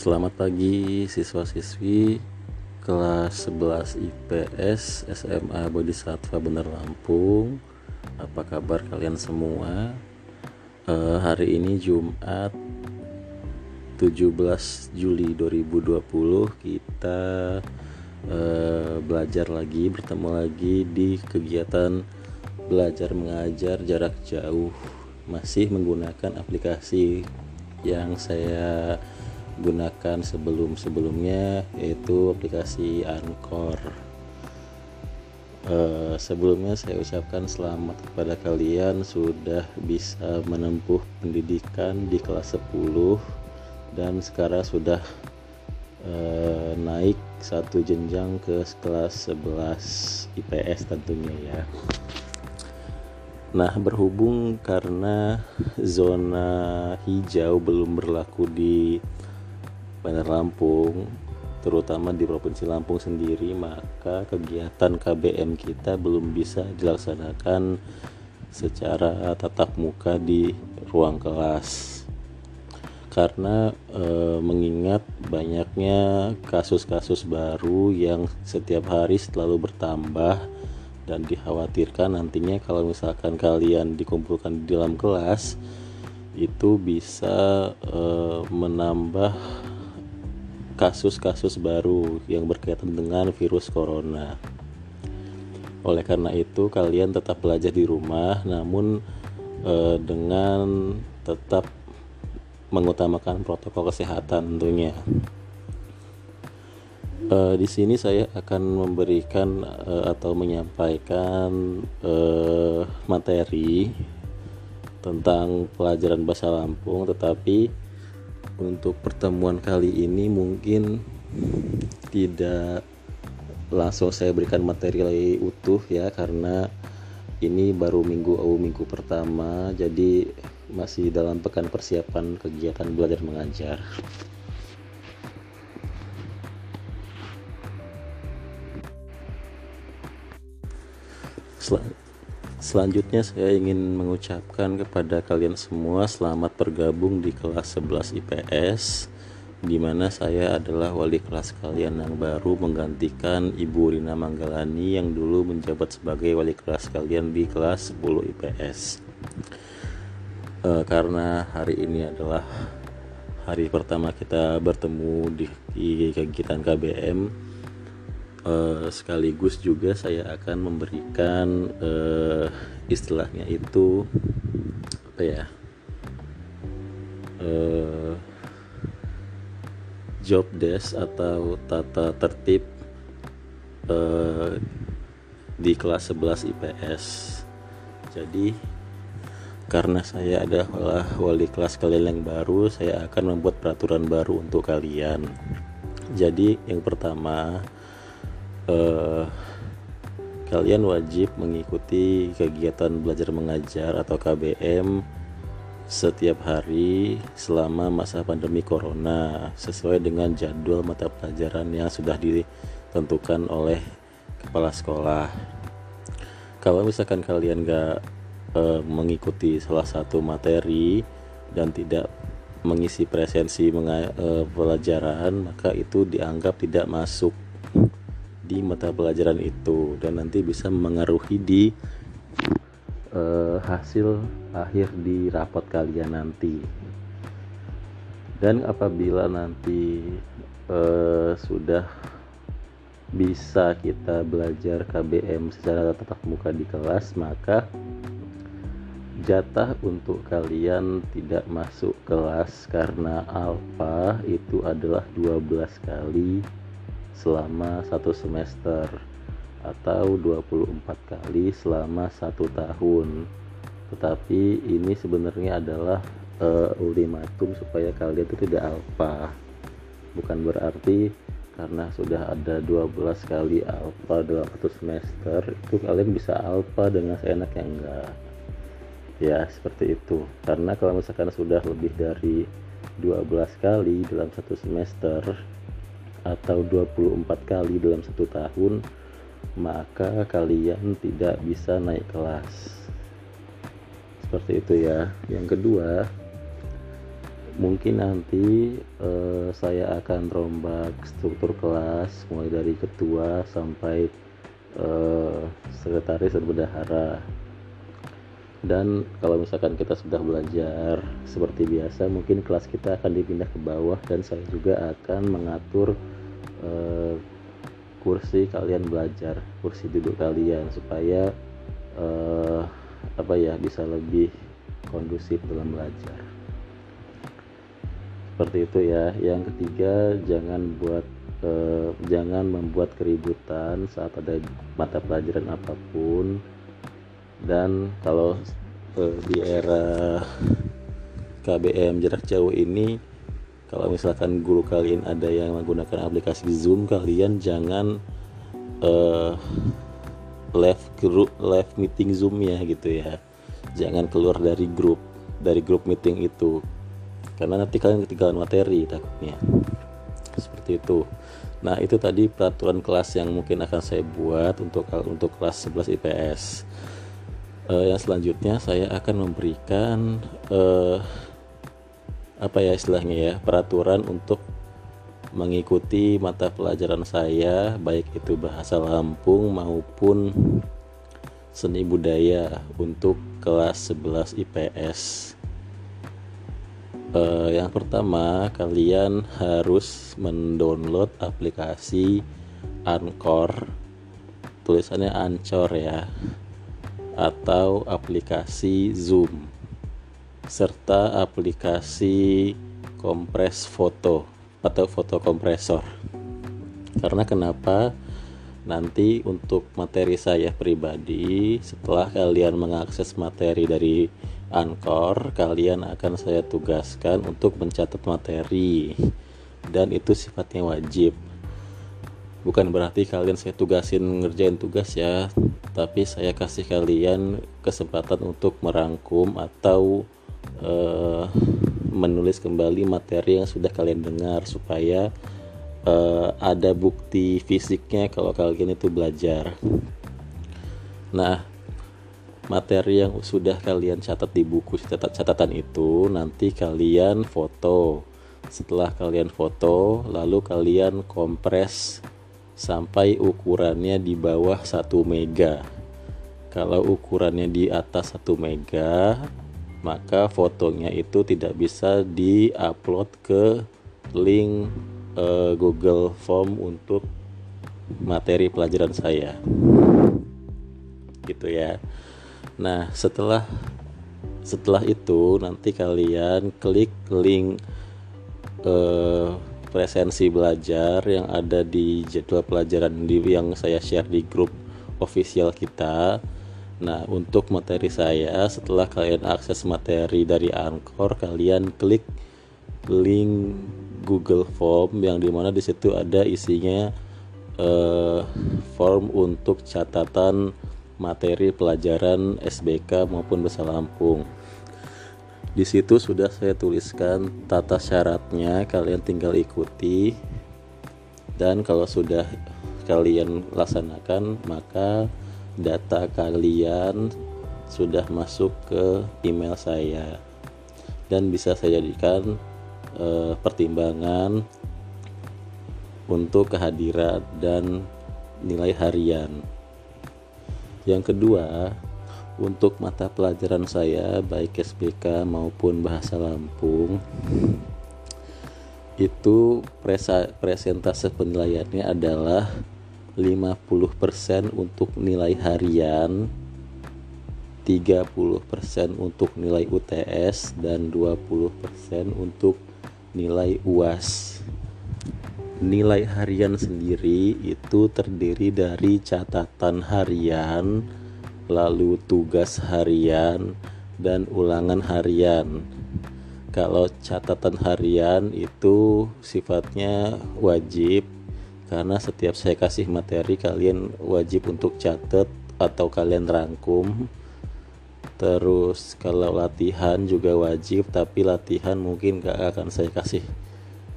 Selamat pagi siswa-siswi kelas 11 IPS SMA Bodhisatwa Bener Lampung. Apa kabar kalian semua? Uh, hari ini Jumat 17 Juli 2020 kita uh, belajar lagi bertemu lagi di kegiatan belajar mengajar jarak jauh masih menggunakan aplikasi yang saya gunakan sebelum-sebelumnya yaitu aplikasi Anchor. Uh, sebelumnya saya ucapkan selamat kepada kalian sudah bisa menempuh pendidikan di kelas 10 dan sekarang sudah uh, naik satu jenjang ke kelas 11 IPS tentunya ya. Nah, berhubung karena zona hijau belum berlaku di Bandar Lampung, terutama di Provinsi Lampung sendiri, maka kegiatan KBM kita belum bisa dilaksanakan secara tatap muka di ruang kelas. Karena e, mengingat banyaknya kasus-kasus baru yang setiap hari selalu bertambah dan dikhawatirkan nantinya kalau misalkan kalian dikumpulkan di dalam kelas itu bisa e, menambah kasus-kasus baru yang berkaitan dengan virus corona. Oleh karena itu kalian tetap belajar di rumah namun e, dengan tetap mengutamakan protokol kesehatan tentunya uh, di sini saya akan memberikan uh, atau menyampaikan uh, materi tentang pelajaran bahasa Lampung tetapi untuk pertemuan kali ini mungkin tidak langsung saya berikan materi utuh ya karena ini baru minggu oh, minggu pertama jadi masih dalam pekan persiapan kegiatan belajar mengajar. Sel selanjutnya saya ingin mengucapkan kepada kalian semua selamat bergabung di kelas 11 IPS di mana saya adalah wali kelas kalian yang baru menggantikan Ibu Rina Manggalani yang dulu menjabat sebagai wali kelas kalian di kelas 10 IPS. E, karena hari ini adalah hari pertama kita bertemu di, di kegiatan KBM uh, sekaligus juga saya akan memberikan uh, istilahnya itu apa ya uh, job desk atau tata tertib uh, di kelas 11 IPS jadi karena saya adalah wali kelas kalian yang baru saya akan membuat peraturan baru untuk kalian. Jadi yang pertama eh, kalian wajib mengikuti kegiatan belajar mengajar atau KBM setiap hari selama masa pandemi corona sesuai dengan jadwal mata pelajaran yang sudah ditentukan oleh kepala sekolah. Kalau misalkan kalian gak e, mengikuti salah satu materi dan tidak mengisi presensi e, pelajaran, maka itu dianggap tidak masuk di mata pelajaran itu dan nanti bisa mengaruhi di uh, hasil akhir di rapot kalian nanti. Dan apabila nanti uh, sudah bisa kita belajar KBM secara tatap muka di kelas maka jatah untuk kalian tidak masuk kelas karena alfa itu adalah 12 kali selama satu semester atau 24 kali selama satu tahun. Tetapi ini sebenarnya adalah uh, ultimatum supaya kalian itu tidak alfa bukan berarti karena sudah ada 12 kali alfa dalam satu semester itu kalian bisa alfa dengan seenaknya enggak. Ya seperti itu. Karena kalau misalkan sudah lebih dari 12 kali dalam satu semester atau 24 kali dalam satu tahun maka kalian tidak bisa naik kelas. Seperti itu ya. Yang kedua mungkin nanti uh, saya akan rombak struktur kelas mulai dari ketua sampai uh, sekretaris dan bendahara dan kalau misalkan kita sudah belajar seperti biasa mungkin kelas kita akan dipindah ke bawah dan saya juga akan mengatur uh, kursi kalian belajar kursi duduk kalian supaya uh, apa ya bisa lebih kondusif dalam belajar. Seperti itu ya. Yang ketiga jangan buat eh, jangan membuat keributan saat ada mata pelajaran apa pun dan kalau eh, di era KBM jarak jauh ini kalau misalkan guru kalian ada yang menggunakan aplikasi Zoom kalian jangan uh, live group live meeting Zoom ya gitu ya. Jangan keluar dari grup dari grup meeting itu. Karena nanti kalian ketinggalan materi takutnya. Seperti itu. Nah itu tadi peraturan kelas yang mungkin akan saya buat untuk untuk kelas 11 IPS uh, yang selanjutnya saya akan memberikan uh, apa ya istilahnya ya peraturan untuk mengikuti mata pelajaran saya baik itu bahasa Lampung maupun seni budaya untuk kelas 11 IPS uh, yang pertama kalian harus mendownload aplikasi Anchor. Tulisannya Anchor ya atau aplikasi Zoom serta aplikasi kompres foto atau foto kompresor. Karena kenapa? Nanti untuk materi saya pribadi setelah kalian mengakses materi dari Anchor kalian akan saya tugaskan untuk mencatat materi dan itu sifatnya wajib. Bukan berarti kalian saya tugasin ngerjain tugas ya tapi saya kasih kalian kesempatan untuk merangkum atau uh, menulis kembali materi yang sudah kalian dengar supaya uh, ada bukti fisiknya kalau kalian itu belajar. Nah materi yang sudah kalian catat di buku catat catatan itu nanti kalian foto. Setelah kalian foto lalu kalian kompres sampai ukurannya di bawah 1 mega. Kalau ukurannya di atas 1 mega maka fotonya itu tidak bisa diupload ke link uh, Google Form untuk materi pelajaran saya. Gitu ya. Nah, setelah setelah itu nanti kalian klik link eh, presensi belajar yang ada di jadwal pelajaran di yang saya share di grup official kita. Nah, untuk materi saya setelah kalian akses materi dari Anchor, kalian klik link Google Form yang di mana di situ ada isinya eh, form untuk catatan materi pelajaran SBK maupun bahasa Lampung. Di situ sudah saya tuliskan tata syaratnya, kalian tinggal ikuti. Dan kalau sudah kalian laksanakan, maka data kalian sudah masuk ke email saya dan bisa saya jadikan e, pertimbangan untuk kehadiran dan nilai harian. Yang kedua, untuk mata pelajaran saya baik SBK maupun bahasa Lampung itu presentase penilaiannya adalah 50% untuk nilai harian 30% untuk nilai UTS dan 20% untuk nilai UAS nilai harian sendiri itu terdiri dari catatan harian, lalu tugas harian, dan ulangan harian. Kalau catatan harian itu sifatnya wajib karena setiap saya kasih materi kalian wajib untuk catat atau kalian rangkum. Terus kalau latihan juga wajib tapi latihan mungkin gak akan saya kasih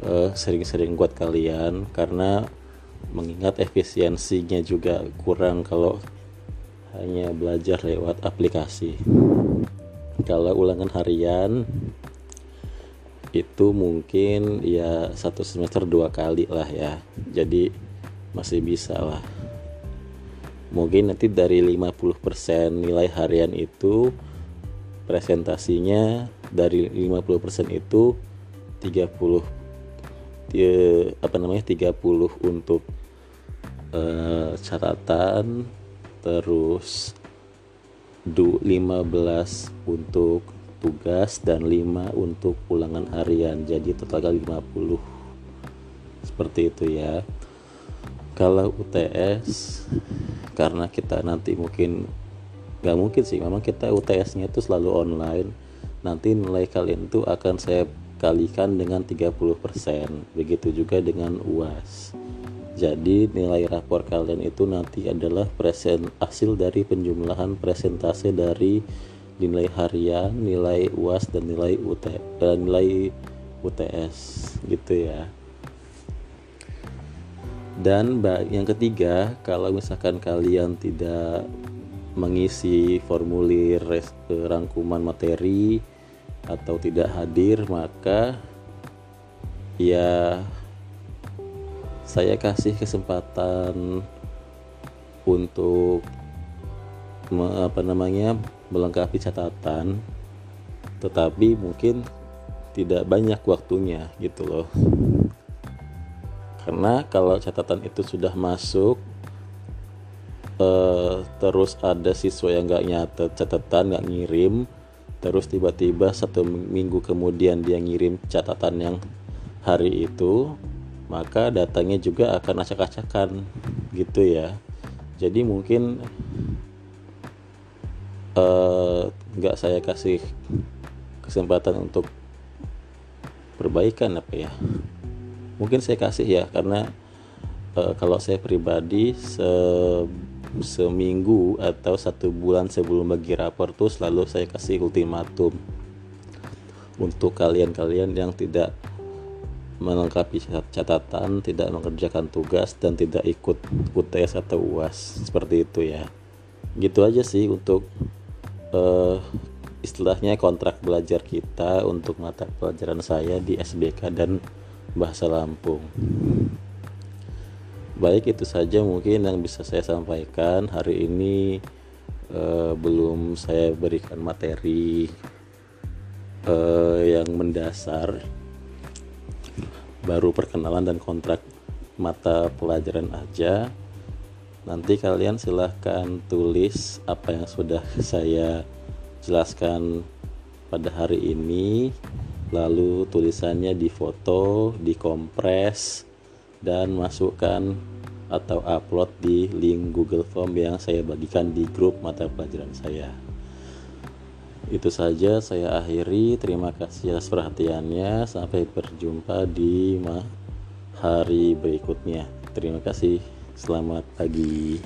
Eh, sering-sering uh, buat kalian karena mengingat efisiensinya juga kurang kalau hanya belajar lewat aplikasi. Kalau ulangan harian itu mungkin ya satu semester dua kali lah ya. Jadi masih bisa lah. Mungkin nanti dari 50% nilai harian itu presentasinya dari 50% itu 30 apa namanya 30 untuk uh, catatan terus 15 untuk tugas dan 5 untuk ulangan harian. Jadi total 50 seperti itu ya. Kalau UTS karena kita nanti mungkin nggak mungkin sih memang kita UTS nya itu selalu online. Nanti nilai kalian itu akan saya kalikan dengan 30% begitu juga dengan UAS jadi nilai rapor kalian itu nanti adalah present hasil dari penjumlahan presentase dari nilai harian, nilai UAS dan nilai UT uh, nilai UTS gitu ya. Dan yang ketiga, kalau misalkan kalian tidak mengisi formulir rangkuman materi atau tidak hadir, maka ya saya kasih kesempatan untuk apa namanya melengkapi catatan tetapi mungkin tidak banyak waktunya gitu loh. Karena kalau catatan itu sudah masuk eh, terus ada siswa yang nggak nyatet catatan nggak ngirim terus tiba-tiba satu minggu kemudian dia ngirim catatan yang hari itu maka datanya juga akan acak-acakan gitu ya. Jadi mungkin Eh, nggak uh, saya kasih kesempatan untuk perbaikan apa ya. Mungkin saya kasih ya karena uh, kalau saya pribadi se seminggu atau satu bulan sebelum bagi rapor tuh selalu saya kasih ultimatum untuk kalian-kalian yang tidak melengkapi catatan, tidak mengerjakan tugas dan tidak ikut UTS atau UAS seperti itu ya. Gitu aja sih untuk uh, istilahnya kontrak belajar kita untuk mata pelajaran saya di SBK dan bahasa Lampung. Baik itu saja mungkin yang bisa saya sampaikan hari ini uh, belum saya berikan materi uh, yang mendasar baru perkenalan dan kontrak mata pelajaran aja. Nanti kalian silahkan tulis apa yang sudah saya jelaskan pada hari ini. Lalu tulisannya difoto dikompres dan masukkan atau upload di link Google Form yang saya bagikan di grup mata pelajaran saya itu saja saya akhiri. Terima kasih atas perhatiannya. Sampai berjumpa di hari berikutnya. Terima kasih. Selamat pagi.